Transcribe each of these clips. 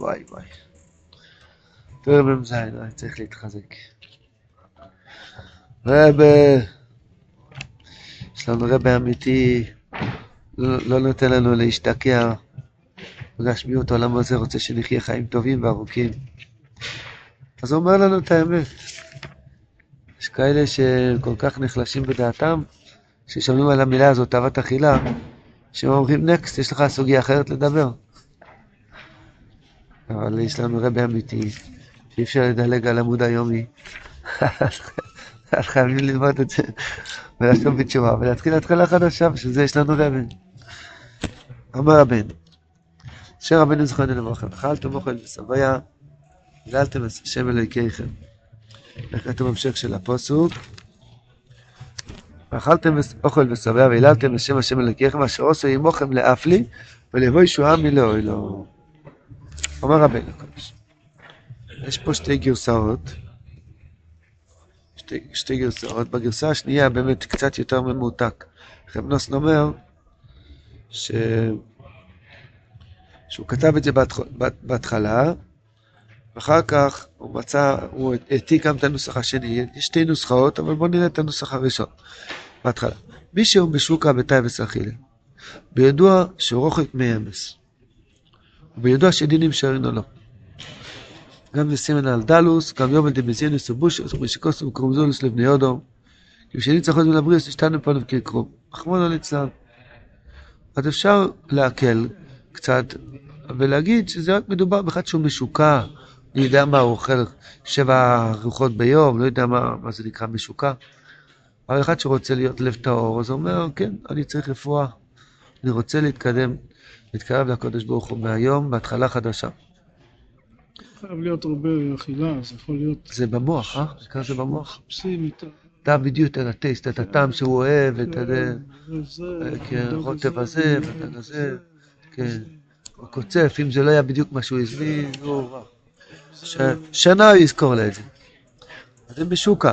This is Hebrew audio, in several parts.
וואי וואי. טוב מ"ז, אני צריך להתחזק. רב, יש לנו רב אמיתי, לא, לא נותן לנו להשתקע בגשמיות העולם הזה, רוצה שנחיה חיים טובים וארוכים. אז הוא אומר לנו את האמת. יש כאלה שכל כך נחלשים בדעתם, ששומעים על המילה הזאת, תאוות אכילה, שהם אומרים נקסט, יש לך סוגיה אחרת לדבר. אבל יש לנו רבי אמיתי, שאי אפשר לדלג על עמוד היומי. אז חייבים ללמוד את זה ולעשות בתשובה ולהתחיל התחלה חדשה, בשביל זה יש לנו רבי. אמר הבן, אשר רבנו זכרנו לברכה, אכלתם אוכל ושביה, את השם אלוהיכיכם. כתוב המשך של הפוסוק? ואכלתם אוכל ושבע והיללתם לשם השם אלוקיכם אשר עושה עמוכם לאפלי ולבוא ישועה מלאוהלו. אומר רבנו הקדוש. יש פה שתי גרסאות. שתי, שתי גרסאות. בגרסה השנייה באמת קצת יותר ממותק. חבנוסן אומר ש... שהוא כתב את זה בהתחלה, ואחר כך הוא מצא, הוא העתיק גם את הנוסח השני, יש שתי נוסחאות, אבל בואו נראה את הנוסח הראשון, בהתחלה. מי שהוא בשוקה בתאי וסחילה, בידוע שהוא רוחק מאמס, ובידוע שדינים שרינו לו. גם נסימן על דלוס, גם יום דמזינוס ובושוס, ומשיקוס וקרומזולוס לבני יודו, כי בשני צריכות ולבריאוס השתנו פה כקרום. אחמונו ליצלן. אז אפשר להקל קצת ולהגיד שזה רק מדובר באחד שהוא משוקע, אני יודע מה, הוא אוכל שבע ארוחות ביום, לא יודע מה, מה זה נקרא משוקע. אבל אחד שרוצה להיות לב טהור, אז הוא אומר, כן, אני צריך רפואה. אני רוצה להתקדם, להתקרב לקודש ברוך הוא מהיום, בהתחלה חדשה. חייב להיות הרבה אכילה, זה יכול להיות... זה במוח, אה? נקרא זה במוח. מחפשים את ה... אתה בדיוק את הטייסט, את הטעם שהוא אוהב, את ה... כן, וזה, רוטב וזה, הזה, ואתה וזה, כזה, כן. הוא קוצף, אם זה לא היה בדיוק מה שהוא הזמין, ש- שנה הוא יזכור לה את זה. אז זה משוקע.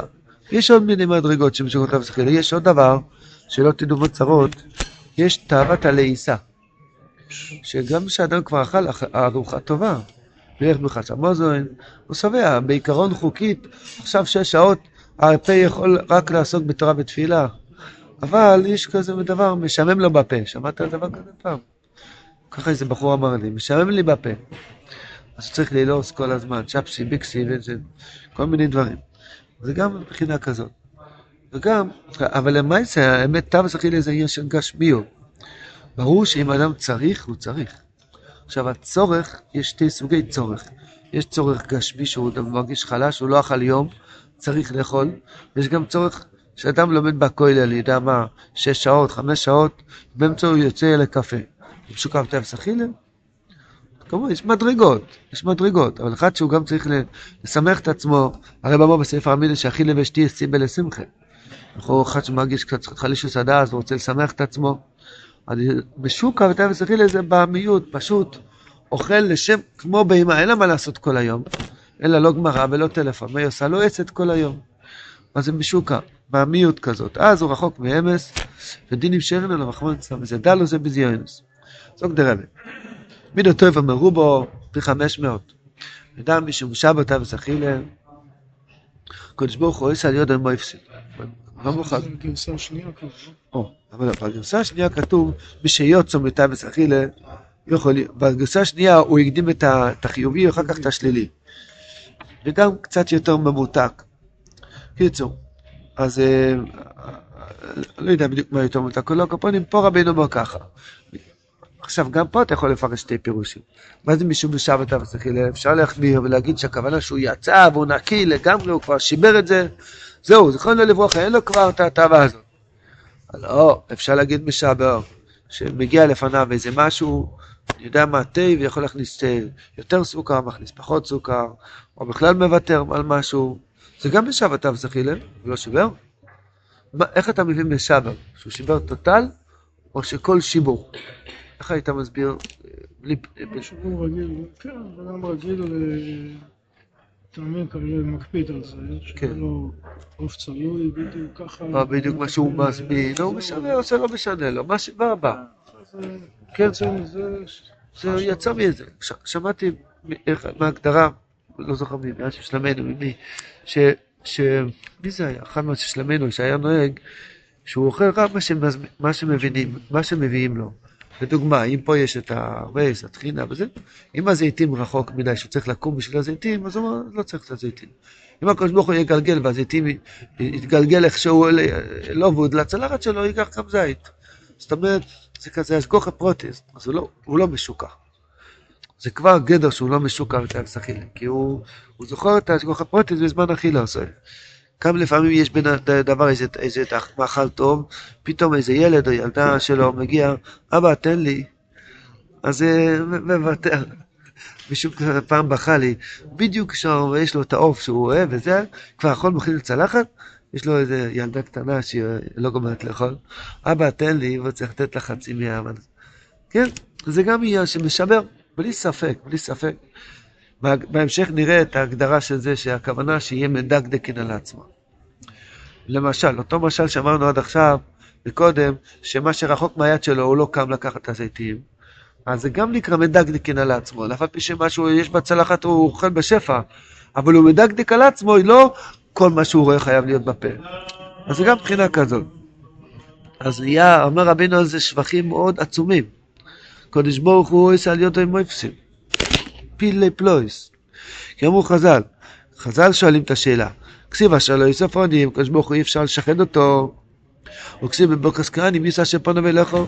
יש עוד מיני מדרגות שמשוקעות לשכילה. יש עוד דבר, שלא תדעו בצרות, יש תאוות הלעיסה. שגם כשאדם כבר אכל אכ- ארוחה טובה, וילך בחץ המוזוין, הוא שבע, בעיקרון חוקית, עכשיו שש שעות, הפה יכול רק לעסוק בתורה ותפילה. אבל יש כזה דבר, משעמם לו בפה. שמעת על דבר כזה פעם? ככה איזה בחור אמר לי, משעמם לי בפה. אז צריך ללעוס כל הזמן, צ'פסי, ביקסי, וזה, כל מיני דברים. זה גם מבחינה כזאת. וגם, אבל למעשה, האמת, תו זכילה זה עיר של גשמיות. ברור שאם אדם צריך, הוא צריך. עכשיו, הצורך, יש שתי סוגי צורך. יש צורך גשמי שהוא מרגיש חלש, הוא לא אכל יום, צריך לאכול. ויש גם צורך שאדם לומד בכולל, יודע מה, שש שעות, חמש שעות, באמצע הוא יוצא לקפה. משוקע בתו זכילה, כמובן, יש מדרגות, יש מדרגות, אבל אחד שהוא גם צריך לשמח את עצמו, הרי אמר בספר המילה שאכילה ושתייה סיבה לשמחה. אנחנו אחד שמרגיש קצת חלישוס הדעת ורוצה לשמח את עצמו. אז בשוקה ותאווה סכילה זה בעמיות, פשוט אוכל לשם כמו בהמה, אין לה מה לעשות כל היום. לה לא גמרא ולא טלפון, מה היא עושה? לא עצת כל היום. מה זה משוקה? בעמיות כזאת. אז הוא רחוק מאמס, ודינים שרן עליו רחמון אצלם, וזה דלו זה בזיונס. זוג דרבה. מידו טוב אמרו בו פי חמש מאות. אדם משום שבת אבס אכילה, קדוש ברוך הוא עשה על יודו מו מוכן. זה הגרסה השנייה כבר, לא? או, אבל בגרסה השנייה כתוב, מי שיוצא מתאבס אכילה, יכול, בגרסה השנייה הוא הקדים את החיובי ואחר כך את השלילי. וגם קצת יותר ממותק. קיצור, אז אה, לא יודע בדיוק מה יותר ממותק, לא קופונים, פה רבינו אומר ככה. עכשיו, גם פה אתה יכול לפרש שתי פירושים. מה זה משום בשבת אבס אכילה? אפשר להחמיר ולהגיד שהכוונה שהוא יצא והוא נקי לגמרי, הוא כבר שיבר את זה, זהו, זיכרונו לברכה, אין לו כבר את ההטבה הזאת. לא, אפשר להגיד משבר, שמגיע לפניו איזה משהו, אני יודע מה, תה ויכול להכניס תה, יותר סוכר, מכניס פחות סוכר, או בכלל מוותר על משהו, זה גם בשבת אב זכילה, הוא לא שיבר? מה, איך אתה מבין משבר? שהוא שיבר טוטל, או שכל שיבור? איך היית מסביר? אה, בלי... שהוא רגיל, כן, אדם רגיל לטעמים כאלה מקפיד על זה, כן. לו עוף צלוי, בדיוק ככה. מה בדיוק מה שהוא מזמין, לא משנה, או שלא משנה לו, מה שבא בא. אז, אה, כן, ש- זה יצא מזה. ש- שמעתי מההגדרה, לא זוכר מי, מאז ששלמנו, ממי, ש... ש... מי זה היה? אחד מהשלמנו שהיה נוהג, שהוא אוכל רק מה. מה שמבינים, מה שמביאים לו. לדוגמה, אם פה יש את הרייס, הטחינה וזה, אם הזיתים רחוק מדי שהוא צריך לקום בשביל הזיתים, אז הוא אומר, לא צריך את הזיתים. אם הקדוש ברוך הוא יגלגל והזיתים יתגלגל איכשהו לא עבוד לצלחת שלו, ייקח גם זית. זאת אומרת, זה כזה השגחה פרטית, אז הוא לא, הוא לא משוקע. זה כבר גדר שהוא לא משוקע בתאוות אכילה, כי הוא, הוא זוכר את השגחה פרטית בזמן אכילה עושה. כמה לפעמים יש בין הדבר איזה, איזה מאכל טוב, פתאום איזה ילד או ילדה שלו מגיע, אבא תן לי, אז זה מוותר. מישהו פעם בכה לי, בדיוק כשיש לו את העוף שהוא אוהב וזה, כבר יכול מכין לצלחת, יש לו איזה ילדה קטנה שהיא לא גומרת לאכול, אבא תן לי, והוא צריך לתת לה חצי מהאמן. כן, זה גם עניין שמשבר, בלי ספק, בלי ספק. בהמשך נראה את ההגדרה של זה, שהכוונה שיהיה מדקדקין על עצמו. למשל, אותו משל שאמרנו עד עכשיו, וקודם, שמה שרחוק מהיד שלו הוא לא קם לקחת את הזיתים, אז זה גם נקרא מדקדקין על עצמו, אף על פי שמשהו יש בצלחת הוא אוכל בשפע, אבל הוא מדקדק על עצמו, לא כל מה שהוא רואה חייב להיות בפה. אז זה גם מבחינה כזאת. אז נהיה, אומר רבינו על זה שבחים מאוד עצומים. קודש ברוך הוא עושה על יותו עם מויפסים. פילי פלויס. כי אמרו חז"ל, חז"ל שואלים את השאלה, כסיב אשר לא יספונים, קדוש ברוך הוא אי אפשר לשחד אותו. וכסיב בבוקס כהנים יישא שפונו ולכו,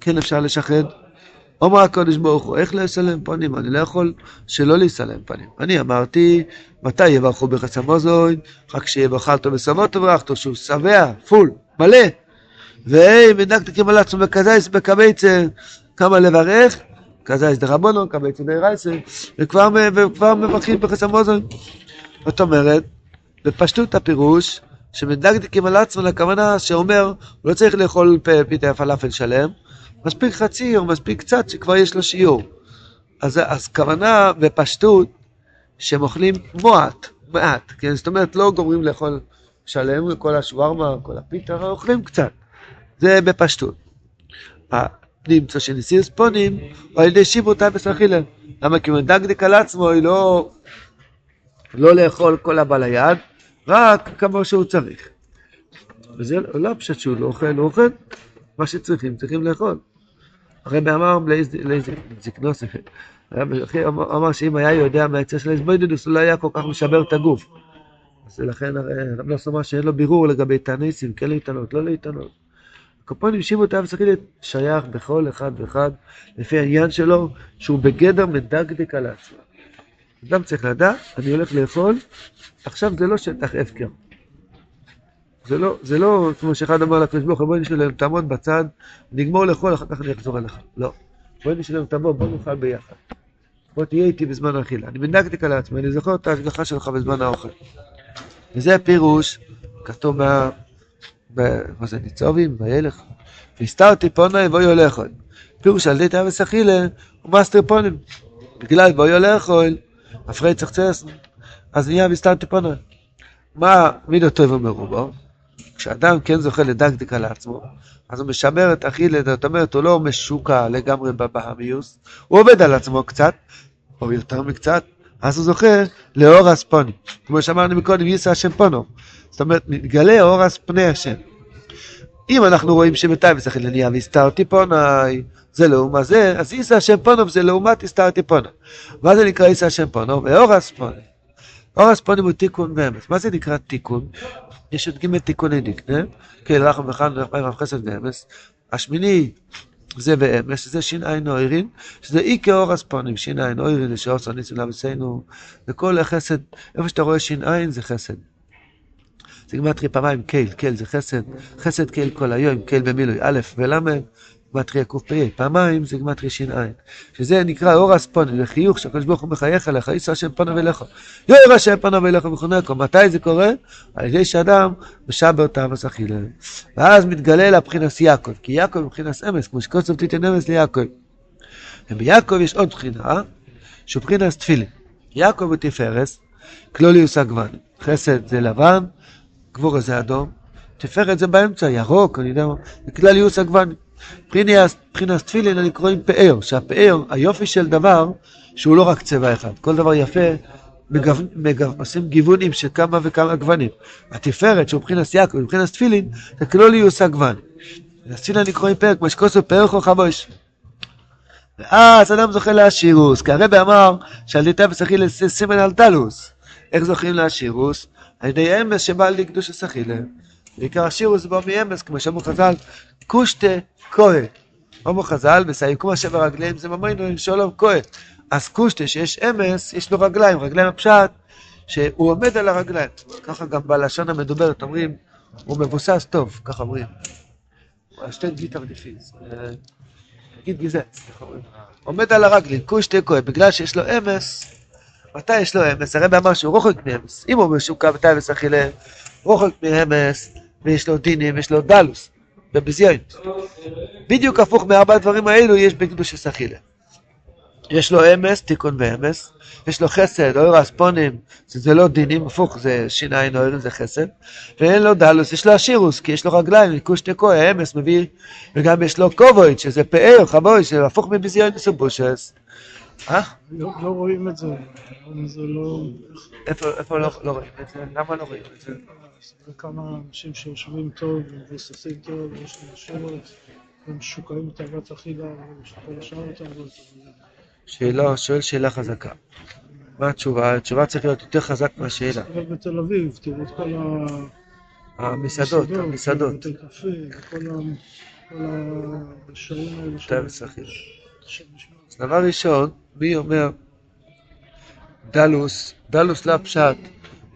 כן אפשר לשחד. אומר הקדוש ברוך הוא, איך לסלם פנים? אני לא יכול שלא לסלם פנים. אני אמרתי, מתי יברכו בחסם המוזוין? רק שיהיה בחלתו וסבות וברכתו, שהוא שבע, פול, מלא. והי מנקת כמלא עצמו בקזייס בקבייצה, כמה לברך, כזייס דרבונו, קבייצה דרייסה, וכבר, וכבר מברכים בחסם המוזוין. זאת אומרת, בפשטות הפירוש, שמדקדקים על עצמו לכוונה שאומר, הוא לא צריך לאכול פיתה פלאפל שלם, מספיק חצי או מספיק קצת שכבר יש לו שיעור. אז, אז כוונה בפשטות שהם אוכלים מועט, מעט, כן? זאת אומרת לא גומרים לאכול שלם, כל השווארמה, כל הפיתה, אוכלים קצת. זה בפשטות. נמצא שנשיאת פנים, הוא על ידי שבירת תאוות אכילה. למה? כי הוא מדקדק על עצמו, היא לא, לא לאכול כל הבא ליד, רק כמו שהוא צריך. וזה לא פשוט שהוא לא אוכל, הוא אוכל מה שצריכים, צריכים לאכול. הרבי אמר לזקנוס, אמר שאם היה יודע מהיצע של האזבוידדוס, הוא לא היה כל כך משבר את הגוף. אז לכן הרב נוס אמר שאין לו בירור לגבי תניסים, כן להתענות, לא להתענות. הקופונים שימו את האב סכילת שייך בכל אחד ואחד, לפי העניין שלו, שהוא בגדר מדקדק על עצמו. אדם צריך לדעת, אני הולך לאכול, עכשיו זה לא שטח הפקר. זה לא, זה לא כמו שאחד אמר לקדוש ברוך הוא, ריבונו של עולם, תעמוד בצד, נגמור לאכול, אחר כך אני אחזור אליך. לא. ריבונו של עולם, תבוא, בוא נאכל ביחד. בוא תהיה איתי בזמן האכילה. אני מדקדק על עצמי, אני זוכר את ההשגחה שלך בזמן האוכל. וזה הפירוש, כתוב. מה זה, ניצובים, וילך. והסתרתי פני והיה לאכול. פירוש על אכילה, הוא הסתר פנים. בגלל הולך עוד, אפרי צחצס, אז נהיה והסתרתי פונה. מה מידו טוב ומרובו? כשאדם כן זוכה לדקדק על עצמו, אז הוא משמר את אכילה, זאת אומרת, הוא לא משוקע לגמרי בבהמיוס, הוא עובד על עצמו קצת, או יותר מקצת, אז הוא זוכה לאור הספוני. כמו שאמרנו מקודם, יישא השם פונו. זאת אומרת, מתגלה אור פני השם. אם אנחנו רואים שמתי ושכל נהיה והסתרתי פונאי, זה לעומת זה, אז יישא השם פונו זה לעומת הסתרתי פונו. מה זה נקרא יישא השם פונו? ואור הספוני. אור הספוני הוא תיקון ואמץ. מה זה נקרא תיקון? יש עוד ג' תיקוני דקנה, כן, רחם וחן ורב חסד ואמס. השמיני זה ואמס, שזה ש"ע אוירין, שזה אי כאור הספונים, ש"ע אוירין, זה שעושה ניסים לבסנו, וכל החסד, איפה שאתה רואה ש"ע זה חסד. זה גמטרי פעמיים קייל, קייל זה חסד, חסד קייל כל היום, קייל במילוי, א' ול', גמטריה קפ"א, פעמיים זה גמטריה ש"ע, שזה נקרא אור הספונן, זה חיוך שהקדוש ברוך הוא מחייך עליך, יישא השם פניו אליך, יאיר השם פניו אליך וכונקו, מתי זה קורה? על ידי שאדם משבר תאווס אכילה, ואז מתגלה לבחינס יעקב, כי יעקב הוא מבחינס אמס, כמו שקוצב תיתן אמס ליעקב. וביעקב יש עוד בחינה, שהוא בחינס תפילין. יעקב הוא תפארס, כלוליוס הגוון, חסד זה לבן, גבורה זה אדום, תפארת זה באמצע, ירוק, אני יודע מה, וכלליוס הגוון. מבחינת תפילין אני קוראים פאר, שהפאר, היופי של דבר, שהוא לא רק צבע אחד. כל דבר יפה, מגו... מגו... עושים גיוונים של כמה וכמה גוונים. התפארת, שהוא מבחינת יעקב, מבחינת תפילין, זה כלוליוס הגוון. התפילין נקראים פרק, משקוסו פרק או חבוש. ואז אדם זוכה לעשירוס, כי הרבי אמר שעל וסחילה זה סימן על דלוס. איך זוכים לעשירוס? על ידי אמס שבא על קדוש הסחילה. בעיקר השירוס בא מאמס, כמו שאמרו חז"ל, קושטה כהה. אמרו חז"ל, בסעיקום השבר רגליהם זה ממנו שלום כהה. אז קושטה שיש אמס, יש לו רגליים, רגליים הפשט, שהוא עומד על הרגליים. ככה גם בלשון המדוברת אומרים, הוא מבוסס טוב, ככה אומרים. שתי גיטר דיפיז. נגיד גיזץ, ככה אומרים. עומד על הרגלים, קושטה כהה, בגלל שיש לו אמס, מתי יש לו אמס? הרב אמר שהוא רוחק מאמס. אם הוא משוקע בתאווס אכילה, רוחק מאמס, ויש לו דינים, יש לו דלוס, בביזיון. בדיוק הפוך מארבע הדברים האלו יש בקדוש אכילה. יש לו אמס, תיקון ואמס, יש לו חסד, אור אספונים, שזה לא דינים, הפוך, זה שיניים אור, זה חסד, ואין לו דלוס, יש לו אשירוס, כי יש לו רגליים, ניקוש תיקו, האמס מביא, וגם יש לו קובויד, שזה פאר, חבוי, שזה הפוך מביזיון מסובושס. אה? לא לא רואים את זה, זה לא... איפה איפה לא לא רואים את זה? למה לא רואים את זה? זה כמה אנשים שיושבים טוב ומבוססים טוב, ויש להם שירות, והם משוקעים בתאוות אכילה, וכל השאר טוב. שאלה, שואל שאלה חזקה. מה התשובה? התשובה צריכה להיות יותר חזק מהשאלה. בתל אביב, תראו את כל ה... המסעדות, המסעדות. בתי קפה, כל ה- כל השעים האלה. אז דבר ראשון, מי אומר דלוס, דלוס לא הפשט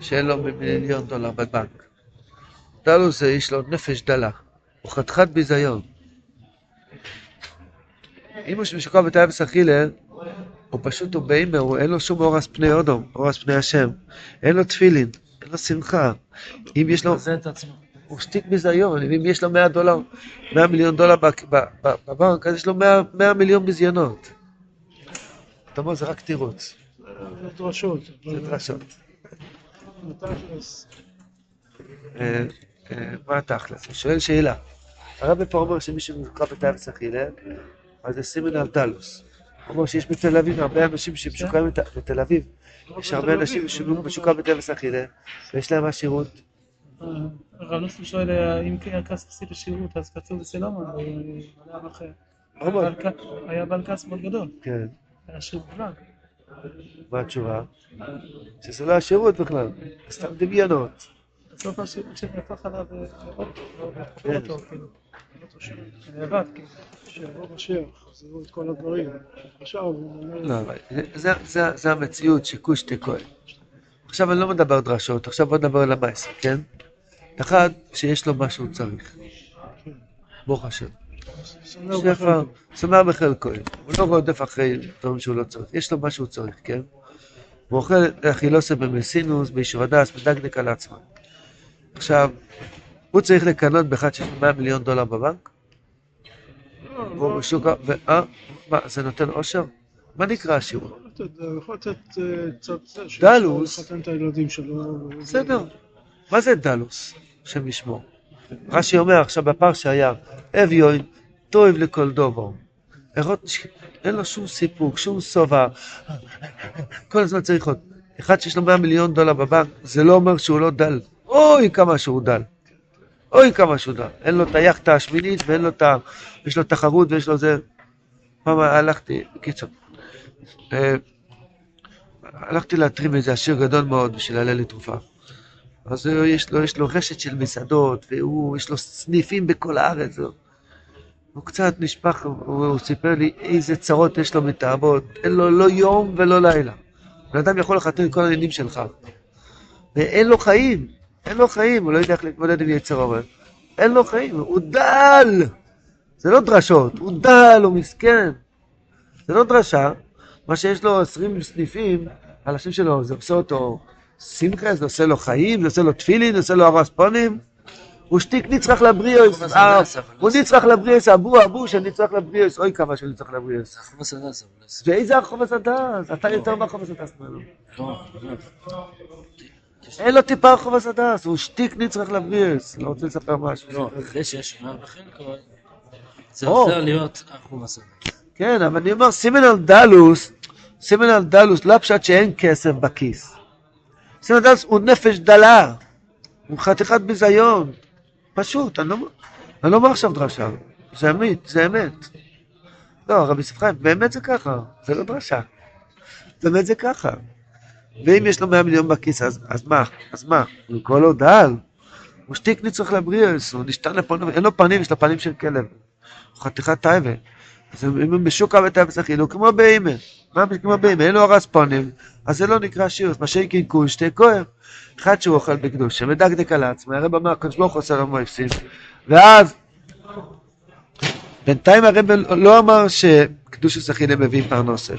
שאין לו מיליון דולר בבנק. דלוס זה יש לו נפש דלה, הוא חתיכת ביזיון. אם הוא משוקע בתאווס אכילה, הוא פשוט הוא באימר, הוא אין לו שום אורס פני אודום, אורס פני השם. אין לו תפילין, אין לו שמחה. אם יש לו... הוא שטיק ביזיון, אם יש לו 100 דולר, 100 מיליון דולר בבנק, אז יש לו 100 100 מיליון ביזיונות. אתה אומר, זה רק תירוץ, זה דרשות. זה דרשות. אה, אה, מה התכלס? הוא שואל שאלה. הרבי פה אומר שמי שמוקרא בתארץ אכילה, אז זה סימן על דלוס. הוא אומר שיש בתל אביב הרבה אנשים שמשוקעים בת- בתל אביב. יש הרבה אנשים שמשוקעים בתארץ אכילה, ויש להם עשירות. הרב נוסף שואל אה, אם כן הכס עשית לשירות אז כתוב בסלומה, אומר, היה בעל כס מאוד גדול, כן, היה שירות בלג. מה התשובה? שזה לא השירות בכלל, סתם דמיונות. בסוף השירות שנהפך עליו אה, כן. אותו, כאילו, נאבק, כאילו. שיבוא משיח, יחזרו את כל הדברים. עכשיו הוא אומר... לא, זה- זה- זה המציאות שכוש תקוע. עכשיו אני לא מדבר דרשות, עכשיו בוא נדבר על המעשה, כן? אחד, שיש לו מה שהוא צריך. ברוך השם. ובחלקו. שמח בחלקו. הוא לא רודף אחרי דברים שהוא לא צריך. יש לו מה שהוא צריך, כן? הוא אוכל אכילוסה במסינוס, בישוב הדס, מדקדק על עצמו. עכשיו, הוא צריך לקנות באחד שיש לו 100 מיליון דולר בבנק? לא, והוא לא, בשוק ה... ו- אה? מה, זה נותן עושר? מה נקרא הוא יכול לתת אה, שיש דלוס. לו לחתן את הילדים שלו. ו- בסדר. מה זה דלוס? השם ישמור. רש"י אומר עכשיו בפרשה היה, אביון, טוב לכל דובו. אין לו שום סיפוק, שום שובע. כל הזמן צריך עוד. אחד שיש לו 100 מיליון דולר בבנק, זה לא אומר שהוא לא דל. אוי כמה שהוא דל. אוי כמה שהוא דל. אין לו את היאכטה השמינית ואין לו את ה... יש לו תחרות ויש לו זה... פעם הלכתי, בקיצור. אה, הלכתי להתרים איזה עשיר גדול מאוד בשביל לעלה לי תרופה. אז יש לו, יש לו רשת של מסעדות, והוא, יש לו סניפים בכל הארץ. הוא קצת נשפך, הוא, הוא סיפר לי איזה צרות יש לו מתאבות, אין לו לא יום ולא לילה. בן אדם יכול לחתן את כל העניינים שלך. ואין לו חיים, אין לו חיים, הוא לא יודע איך להתמודד עם יצר הרע. אין לו חיים, הוא דל! זה לא דרשות, הוא דל, הוא מסכן. זה לא דרשה, מה שיש לו 20 סניפים, על השם שלו, זה עושה אותו שמחה, זה עושה לו חיים, זה עושה לו תפילין, זה עושה לו הרספונים. הוא שטיק נצרך לבריאוס, חומס אה, לא הוא נצרך לבריאוס, אבו אבו שנצרך לבריאוס, אוי כמה שהוא נצרך לבריאוס. חומס הדס, אבל לא- ואיזה החומס הדס? אתה יותר מהחומס הדס ממנו. אין לו טיפה חומס הדס, הוא שטיק נצרך לבריאוס. לא רוצה לספר משהו. לא, אחרי שיש שמר בחלקו, זה. עוזר להיות החומס הדס. כן, אבל אני אומר, סימן על דלוס, סימן על דלוס לא פשט שאין כסף בכיס. סימן על דלוס הוא נפש דלה, הוא חתיכת ביזיון. פשוט, אני לא, אני לא אומר עכשיו דרשה, זה אמת, זה אמת. לא, רבי יוסף חיים, באמת זה ככה, זה לא דרשה. באמת זה ככה. ואם יש לו 100 מיליון בכיס, אז, אז מה? אז מה? הוא כל עוד דל. הוא שטיקני צריך לבריאס, הוא נשתן לפונים, אין לו פנים, יש לו פנים של כלב. הוא חתיכת טייבה. אז אם הוא בשוקה וטייבה שחיל, הוא כמו באימא. מה כמו באימא? אין לו ארז פונים, אז זה לא נקרא שירוס. מה שאין כול שתי כהן. אחד שהוא אוכל בקדושה, מדקדק על עצמו, הרב אמר, הקדוש ברוך הוא עושה לו מויפסים. ואז, בינתיים הרב לא אמר שקדושת אכילה מביא פרנסה.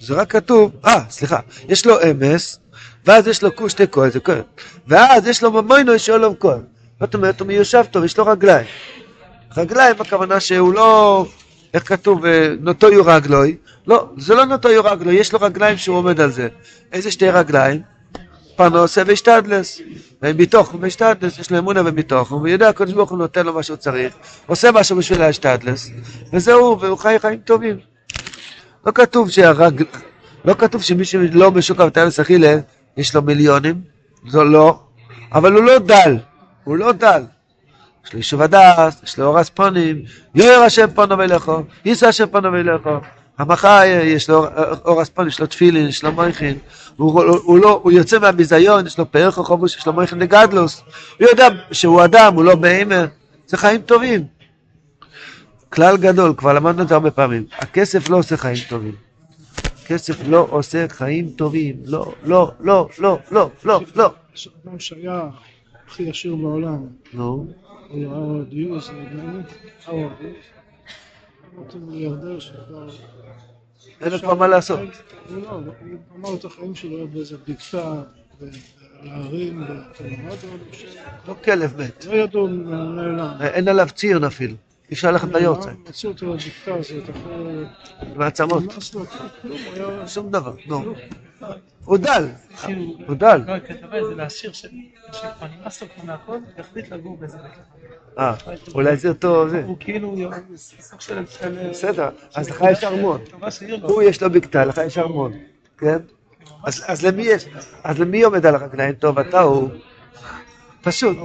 זה רק כתוב, אה, סליחה, יש לו אמס, ואז יש לו קושטי כהן, זה כהן, ואז יש לו ממוינו יש עולם כהן. זאת אומרת, הוא מיושב טוב, יש לו רגליים. רגליים הכוונה שהוא לא, איך כתוב, אה, נוטו יורגלוי, לא, זה לא נוטו יורגלוי, יש לו רגליים שהוא עומד על זה. איזה שתי רגליים? פרנוסה והשתדלס. והם ביטוח והשתדלס, יש לו אמונה וביטוח, הוא יודע, הקדוש ברוך הוא נותן לו מה שהוא צריך, עושה משהו בשביל ההשתדלס, וזהו, והוא חי חיים טובים. לא כתוב שהרג... לא כתוב שמי שלא בשוק אבטלס אכילה, יש לו מיליונים, זו לא, אבל הוא לא דל, הוא לא דל. יש לו יישוב הדס, יש לו אורס פונים, יויר השם פונו אליכו, יישא השם פונו אליכו. המחר יש לו אורס פונים, יש לו תפילין, יש לו מויכין, הוא, הוא, הוא, לא, הוא יוצא מהביזיון, יש לו פרח חובוש, יש לו מויכין לגדלוס, הוא יודע שהוא אדם, הוא לא בהימר, זה חיים טובים. כלל גדול, כבר למדנו את זה הרבה פעמים, הכסף לא עושה חיים טובים. כסף לא עושה חיים טובים, לא, לא, לא, לא, לא, לא, לא. יש אדם שהיה הכי עשיר בעולם, נו, הוא היה נדמה לי. אמרתי מיליארדר שכבר... אין כבר מה לעשות. לא, הוא אמר את החיים שלו באיזה בקתה, בקולורדו, לא כלב מת, לא ידעו. אין עליו ציר אפילו, אי אפשר ללכת ביוצא, מצאו אותו הזאת, אחרי... היה... שום דבר, נו. הוא דל, כאילו, הוא דל. קרא כתבה איזה לעשיר שכבר נמאס לו כבר מהכל, והחליט לגור באיזה בית. אה, אולי זה אותו, זה. הוא כאילו סוג של... של- בסדר, אז לך יש ארמון. הוא יש לו בקתה, לך יש ארמון, כן? אז למי יש, אז למי עומד על הרגליים? טוב, אתה הוא. פשוט.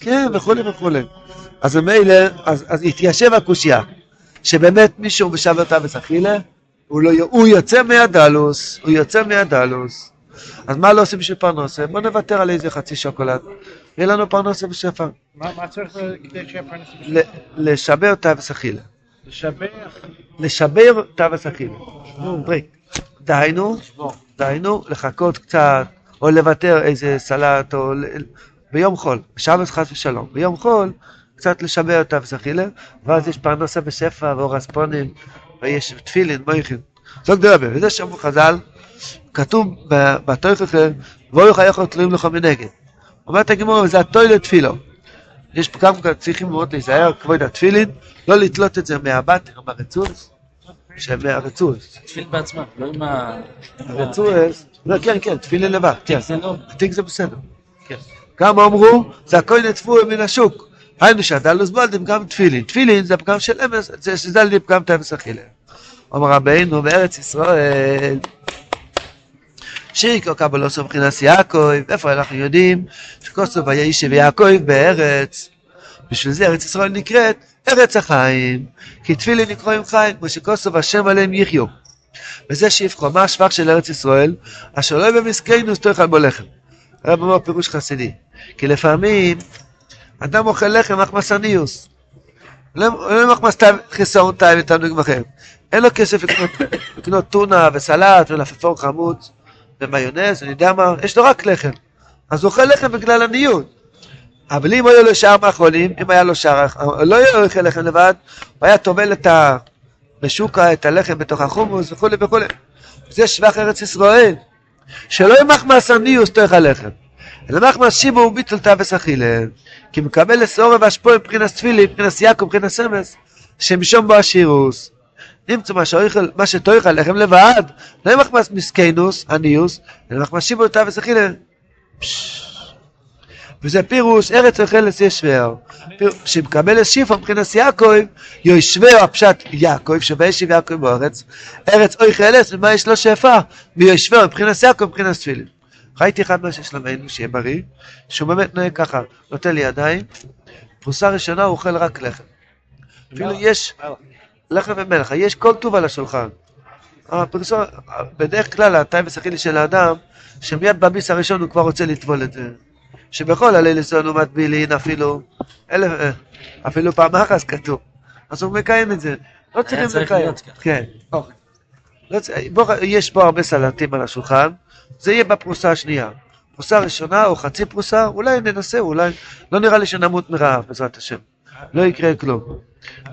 כן, וכולי וכולי. אז ממילא, אז, אז התיישב הקושייה, שבאמת מישהו בשבת אבס אכילה, הוא, לא, הוא יוצא מהדלוס, הוא יוצא מהדלוס. אז מה לא עושים בשביל פרנסה? בוא נוותר על איזה חצי שוקולד. יהיה לנו פרנסה בשפע. מה צריך כדי שהפרנס ל- לשבר את אבס אכילה. לשבר את אבס אכילה. דהיינו, דהיינו, לחכות קצת, או לוותר איזה סלט, או ביום חול, בשבת חס ושלום, ביום חול, קצת לשבר את אכילה, ואז יש פרנסה בשפע, ואור אספונים, ויש תפילין, מויכין. זאת גדולה, וזה שאמרו חז"ל, כתוב ב- בתויכך, ואוי חייך תלויים לך מנגד. אומרת הגמור, וזה הטוי לתפילו. יש גם כאן צריכים מאוד להיזהר, כבוד התפילין, לא לתלות את זה מהבטר, מהרצוץ, שמהרצוץ. תפיל בעצמה, לא עם ה... הרצוץ, לא, כן, כן, תפילין לבד, כן. לא... התיק זה בסדר. כן. גם אמרו, זה הכל נטפו מן השוק. היינו שהדלוס בולדים גם תפילין. תפילין זה פגם של אמס, זה על ידי פגם תאמס אכילה. אומר רבינו בארץ ישראל, שיקו קבלוסו מבחינת יעקב, איפה אנחנו יודעים שכוסו וישב יעקב בארץ. בשביל זה ארץ ישראל נקראת ארץ החיים, כי תפילין נקראים חיים, כמו שכוסו והשם עליהם יחיו. וזה שיבחו, מה השבח של ארץ ישראל? אשר לא במסכנו תאכל בו לחם. הרב אומר פירוש חסידי. כי לפעמים אדם אוכל לחם מחמסניוס. לא לא מחמס תא- חיסרון תאי ותענוג בכם. אין לו כסף לקנות, טונה וסלט ולפפון חמוץ ומיונז, אני יודע מה, יש לו רק לחם. אז הוא אוכל לחם בגלל עניות. אבל אם היו לו שאר מאכולים, אם היה לו שאר, לא היה אוכל לחם לבד, הוא היה טובל את ה... בשוקה, את הלחם בתוך החומוס וכולי וכולי. זה שבח ארץ ישראל. שלא ימח מעשניוס תוך הלחם. אלא מחמס שיבו וביטל תאבס אכילה. כי מקבל לסעורר והשפוע מבחינת תפילי, מבחינת יעקב, מבחינת סמס, שמשום בו השירוס. נמצא מה שאוכל, מה לבד, לא ימחמס מסכנוס, עניוס, אלא מחמס שיבו תאבס אכילה. פש. וזה פירוש ארץ אוכלס ישבר. שמקבל שיפו מבחינת יעקב, יושבהו הפשט יעקב, שביישיב יעקב בארץ, ארץ אוכלס, ומה יש לו שפע? ויושבהו מבחינת יעקב, מבחינת תפילין. ראיתי אחד מהשלמנו, שיהיה בריא, שהוא באמת נוהג ככה, נותן לי ידיים, פרוסה ראשונה הוא אוכל רק לחם. אפילו יש לחם ומלח, יש כל טוב על השולחן. הפרסום, בדרך כלל הטייבס הכי של האדם, שמיד בביס הראשון הוא כבר רוצה לטבול את זה. שבכל הליל אצלנו הוא מטבילין אפילו, אלף, אה, אפילו פעם אחת כתוב. אז הוא מקיים את זה. לא צריכים צריך לקיים. להיות ככה. כן. אוקיי. לא צ- בוא, יש פה הרבה סלטים על השולחן, זה יהיה בפרוסה השנייה. פרוסה ראשונה או חצי פרוסה, אולי ננסה, אולי, לא נראה לי שנמות מרעב בעזרת השם. לא יקרה כלום.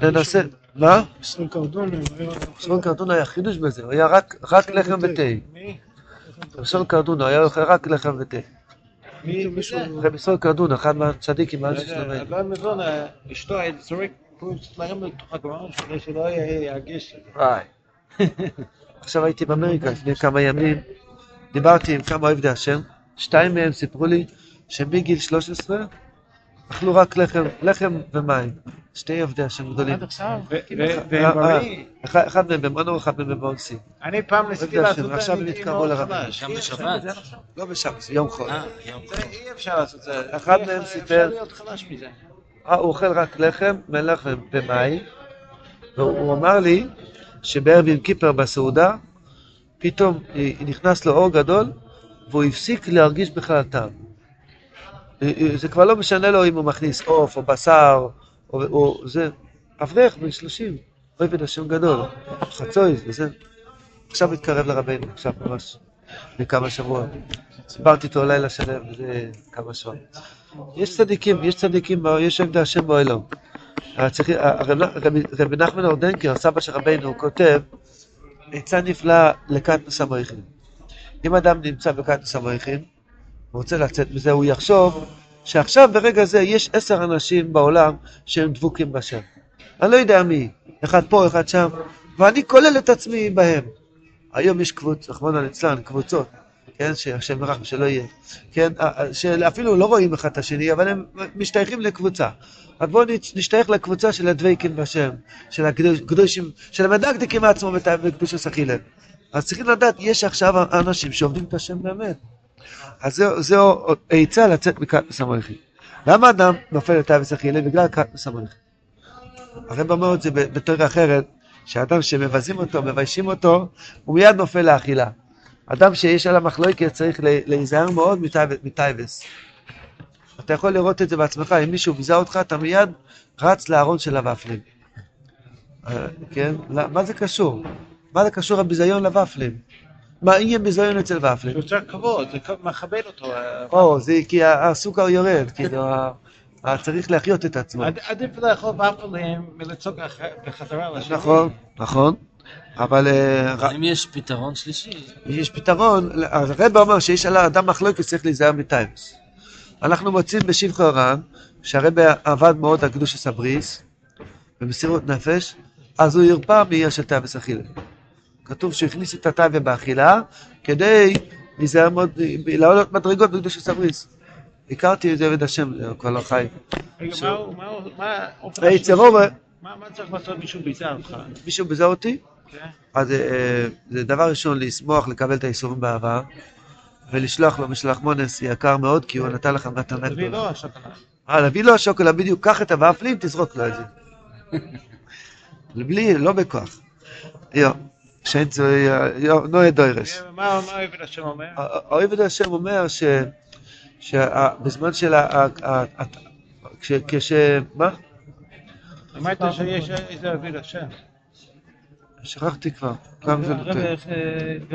ננסה, מה? ישראל קרדון היה... סרון קרדונה היה חידוש בזה, הוא היה רק, רק לחם ותה. מי? סרון קרדונה היה אוכל רק לחם ותה. רבי סרון קרדונה, אחד מהצדיקים, שלומד. לא מבין, אה, אשתו זורק להם לתוך הגמרון כדי שלא ירגיש. עכשיו הייתי באמריקה לפני כמה ימים, דיברתי עם כמה עובדי השם, שתיים מהם סיפרו לי שמגיל 13 אכלו רק לחם, לחם ומים. שתי עובדי השם גדולים. עד עכשיו? אה, בריא. אחד מהם במונור, אחד מהם במונסי. אני פעם ניסיתי לעשות שם, את עכשיו זה, הם אני התקרבו. גם אי בשבת. לא בשבת, זה יום חול. אה, אפשר- אי אפשר לעשות את זה. אחד מהם סיפר- אפשר להיות חלש מזה. אה, הוא אוכל רק לחם, מלח ומים, והוא אמר לי שבערב עם קיפר בסעודה, פתאום אה, נכנס לו אור גדול, והוא הפסיק להרגיש בכלל טעם. אה, אה, זה כבר לא משנה לו אם הוא מכניס עוף או בשר, או, או זה, אברך בן שלושים, עובד השם גדול, חצוי וזה. עכשיו התקרב לרבנו, עכשיו ממש, לפני כמה שבועות. דיברתי איתו לילה שלם, וזה כמה שעות. יש צדיקים, יש צדיקים, יש עמדה השם הרב- רבי- נחמן אורדנקר, סבא של רבנו, כותב עצה נפלאה לקטנוס המויכין. אם אדם נמצא בקטנוס המויכין, הוא רוצה לצאת מזה, הוא יחשוב שעכשיו ברגע זה יש עשר אנשים בעולם שהם דבוקים בשם. אני לא יודע מי, אחד פה, אחד שם, ואני כולל את עצמי בהם. היום יש קבוצות, רחמנא ליצלן, קבוצות, כן, שהשם ירחם שלא יהיה, כן, שאפילו לא רואים אחד את השני, אבל הם משתייכים לקבוצה. אז בואו נש- נשתייך לקבוצה של הדבקים בשם, של הקדושים, של המדקדקים מעצמו בת- בקדוש הסחילה. אז צריכים לדעת, יש עכשיו אנשים שעובדים את השם באמת. אז זהו, עצה לצאת מקטנוס המויכין. למה אדם נופל לתאוויס אכילה? בגלל קטנוס המויכין. הרב אומר את זה ב- בתיאוריה אחרת, שאדם שמבזים אותו, מביישים אותו, הוא מיד נופל לאכילה. אדם שיש עליו מחלוקת צריך להיזהר מאוד מטייב- מטייבס. אתה יכול לראות את זה בעצמך, אם מישהו ביזה אותך, אתה מיד רץ לארון של הוואפלים. אה, כן? מה זה קשור? מה זה קשור הביזיון לוואפלים? מה יהיה ביזיון אצל ופלים? זה יותר כבוד, זה מכבד אותו. או, זה כי ה- הסוכר יורד, כאילו, ה- ה- צריך להחיות את עצמו. עד- עדיף לאכול ופלים מלצעוק בחזרה לשני. נכון, נכון, אבל אה, אבל אם יש פתרון שלישי, יש פתרון, אז הרב אומר שיש על האדם מחלוקת צריך להיזהר מטיימס. אנחנו מוצאים בשבחי הר"ן שהרב עבד מאוד על קדושת הברית במסירות נפש, אז הוא הרפא מעיר של תאוות אכילה. כתוב שהוא הכניס את התאווה באכילה כדי להיזהר מאוד, לעלות מדרגות בקדושת הברית. הכרתי את זה עבד השם, הוא כבר לא חי. רגע, מה מה השלישי? אבער, מה מה צריך לעשות מישהו ביזה אותך? מישהו ביזה אותי, כן? אז אה, זה דבר ראשון לשמוח, לקבל את הייסורים באהבה, ולשלוח לו משלוח מנות יקר מאוד, כי הוא נתן לך מתנה גדולה. לו השוקולד. אה, להביא לו השוקולד, בדיוק, קח את הוואפלים, תזרוק לו את זה. בלי, לא בכוח. יו, שאין זה, יו, נועה דוירש. מה מה עבד השם אומר? העובד השם אומר ש... שבזמן של ה... כש... כש... מה? אמרת שיש איזה עבד השם. שכחתי כבר. כמה זה נותן. אה,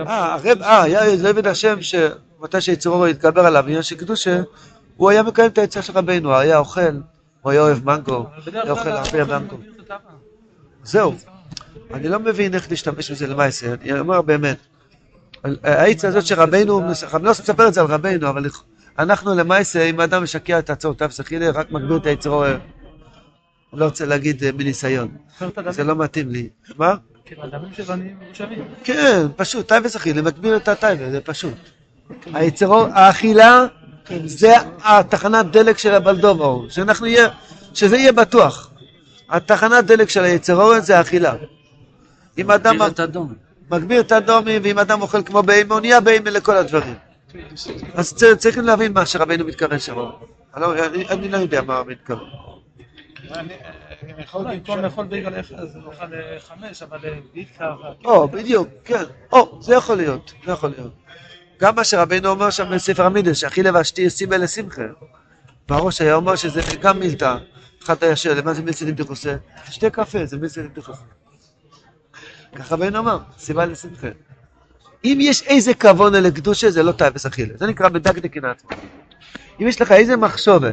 אה, הרב, אה, היה איזה עבד השם שמתי שיצורו התגבר עליו, עניין של קדושה, הוא היה מקיים את העצה של רבנו, הוא היה אוכל, הוא היה אוהב מנגו, היה אוכל הרבה מנגו. זהו. אני לא מבין איך להשתמש בזה למעשה, אני אומר באמת. העץ הזאת שרבנו, אני לא לספר את זה על רבנו, אבל אנחנו למעשה, אם אדם משקע את הצורותיו שכילה, רק מגביר את היצרו, אני לא רוצה להגיד אה, מניסיון. זה לא מתאים לי. מה? כן. כן, פשוט, טייבה שכילה, מגביר את הטייבה, זה פשוט. היצרו, האכילה זה התחנת דלק של יהיה, שזה יהיה בטוח. התחנת דלק של היצר אורן זה האכילה. אם אדם מגביר את הדום. מגביר את הדומים, ואם אדם אוכל כמו בהמה, הוא נהיה בהמה לכל הדברים. אז צריכים להבין מה שרבנו מתכוון שם. אני לא- יודע מה הוא מתכוון. אני יכול במקום לאכול אחד, אז נאכל אה, חמש, אבל אה, בעיקר... או, בדיוק, כן. או, זה יכול להיות, זה יכול להיות. גם מה שרבנו אומר שם בספר המידות, שאכילה ושתייה סיבה לשמחה. בראש היה אומר שזה גם מילתא. אחד היה שואל, מה זה מילתא דבדיחותא? שתי קפה, זה מילתא דבדיחותא. ככה רבנו אמר, סיבה לשמחה. אם יש איזה כוונה לקדושה, זה לא תאוות אכילה. זה נקרא מדקדקין עצמו. אם יש לך איזה מחשבה,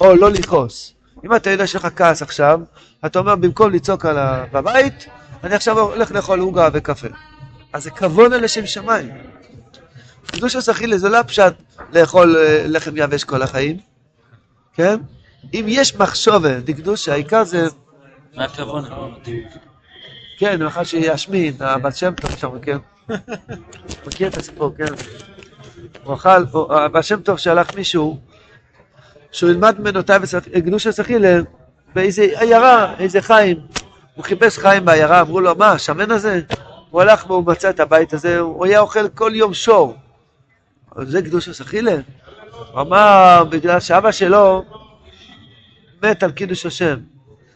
או לא לכעוס, אם אתה יודע שיש לך כעס עכשיו, אתה אומר, במקום לצעוק על ה... בבית, אני עכשיו הולך לאכול עוגה וקפה. אז זה כוונה לשם שמיים. קדוש אכילה זה לא פשט לאכול אה, לחם יבש כל החיים, כן? אם יש מחשובה דקדושה, העיקר זה, מה הכוון? כן, מאחר שישמין, הבת שם טוב שם, כן? מכיר את הסיפור, כן? הוא אכל, הבת שם טוב שלח מישהו, שהוא ילמד ממנו קדוש אכילה באיזה עיירה, איזה חיים. הוא חיפש חיים בעיירה, אמרו לו, מה, השמן הזה? הוא הלך והוא מצא את הבית הזה, הוא היה אוכל כל יום שור. זה קדוש אכילה? הוא אמר, בגלל שאבא שלו מת על קידוש השם.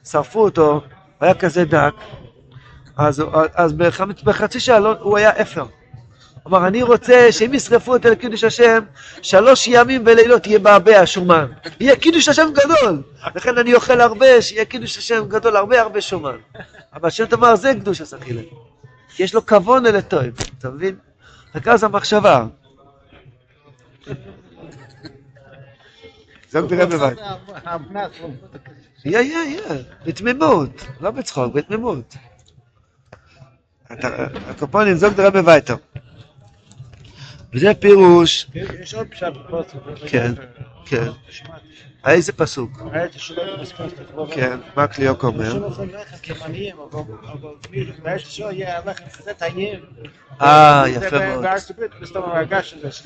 שרפו אותו, הוא היה כזה דק, אז, אז בחצ- בחצי שעה לא, הוא היה אפר. אמר, אני רוצה שאם ישרפו אותי לקידוש השם, שלוש ימים ולילות יהיה בעבה השומן. יהיה קידוש השם גדול. לכן אני אוכל הרבה, שיהיה קידוש השם גדול, הרבה הרבה שומן. אבל השם תאמר, זה קדוש הסכילה. כי יש לו כבוד אל הטוב, אתה מבין? רכז המחשבה. זוג תראה בבית. יהיה, יהיה, יהיה, בתמימות, לא בצחוק, בתמימות. אתה- הקופונים זוג תראה בביתו. וזה פירוש, יש עוד פשט בפוסק. כן, כן. איזה פסוק? כן, מה קליוק אומר? טעים. אה, יפה מאוד.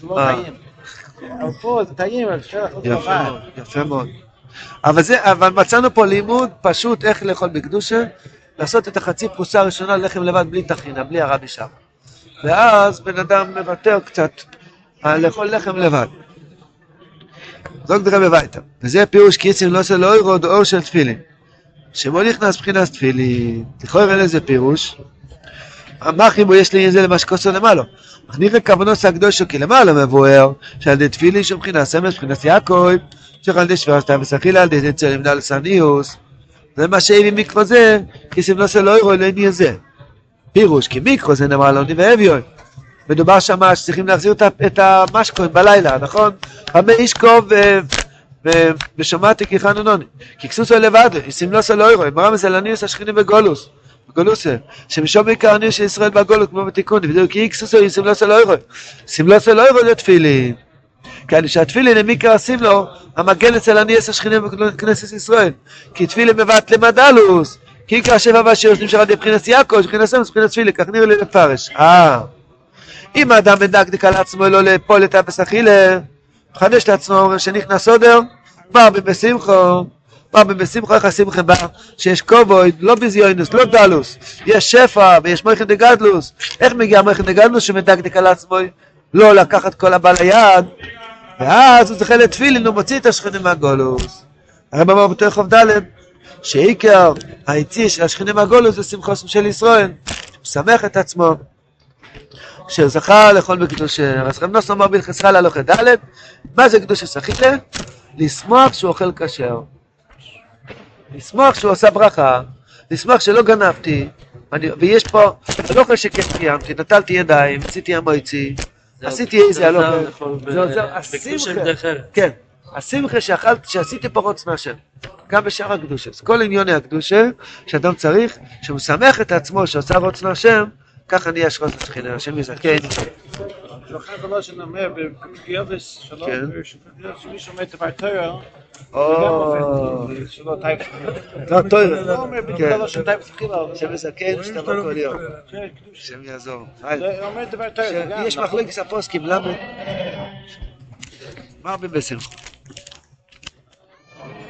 לא אה. יפה. מאוד, יפה מאוד. אבל מצאנו פה לימוד פשוט איך לאכול בקדושה, לעשות את החצי פרוסה הראשונה לחם לבד בלי טחינה, בלי הרבי שם. ואז בן אדם מוותר קצת על לאכול לחם לבד. זוג דרם בביתה. וזה פירוש קיצים לא של אוירוד אור של תפילין. שבו נכנס מבחינת תפילין, לכאורה אין לזה פירוש. חיבור יש לי זה למה שכוסו למעלה? מכניחי כוונות הקדושו כי למעלה מבואר שעל ידי תפילין שמבחינת סמל מבחינת יעקב על ידי שבירת סתם וסחילה על ידי צלם נעל סניוס זה מה שהביא מקרו זה כי סימנו של אוירו לעניין זה פירוש כי מיקרו זה נאמר לעוני ואביון מדובר שם שצריכים להחזיר את ה- את המשקוין בלילה נכון? חמי אישקוב ושמעתי כי חנונוני כי כסוסו לבד סימנו של אוירו אמרה מזה לניוס השכינים בגולוס גולוסה, שמשום עיקר הניוס של ישראל בגולות כמו בתיקון, ודאו כי איקסוסו היא סמלו של אוירו, סמלו של אוירו זה תפילין. כי שהתפילין הם עיקר הסמלו, המגן אצל הניאס השכינים בכנסת ישראל. כי תפילין מבט למדלוס, כי עיקר השבע והשירוש נמשך על ידי מבחינת יעקב, מבחינת סמל, מבחינת תפילין, כך נראה לי לפרש. אה, אם האדם מדקדק על עצמו לא לאפול את אבס אכילה, מחדש לעצמו שנכנס עודר, בא בשמחו, בא בשמחו איך השמחה בא, שיש כובוי, לא ביזיונוס, לא דלוס, יש שפע ויש מויכן דגדלוס, איך מגיע מויכן דגדלוס שמדקדק על עצמו, לא לקחת כל הבא ליד, ואז הוא זוכה לתפילין, הוא מוציא את השכנים מהגולוס. הרב אמר בתוך ד' שעיקר היציא של השכנים מהגולוס זה שמחוסם של ישראל, הוא שמח את עצמו. שהוא זכה לאכול בקדושה. אז רב נוסף אמר בהלכס חלה הלכה ד', מה זה קדושה סחילה? לשמוח שהוא אוכל כשר. לשמוח שהוא עשה ברכה, לשמוח שלא גנבתי, אני, ויש פה, לא אוכל שכן קיימתי, נטלתי ידיים, עשיתי המויצי, עשיתי איזה הלוכה, זה עוזר, השמחה. כן, השמחה שאכלתי, שעשיתי פה רוץ מהשם, גם בשאר הקדושה. אז כל עניוני הקדושה, שאדם צריך, שהוא משמח את עצמו, שעושה רוץ מהשם, ככה נהיה שרוץ לשכינה, השם יזכן. שולחן חדש של נאמר בפגיעובס שלו, שמי שומע את הבית טויר, שלא טייפס. לא, טויר. לא אומר בגלל של טייפס בחילה. שם מזכן, שאתה לא כל יום. שם יעזור. אומר את הבית טויר. יש מחלוקת ספוסקים, למה? מה הרבה בסך?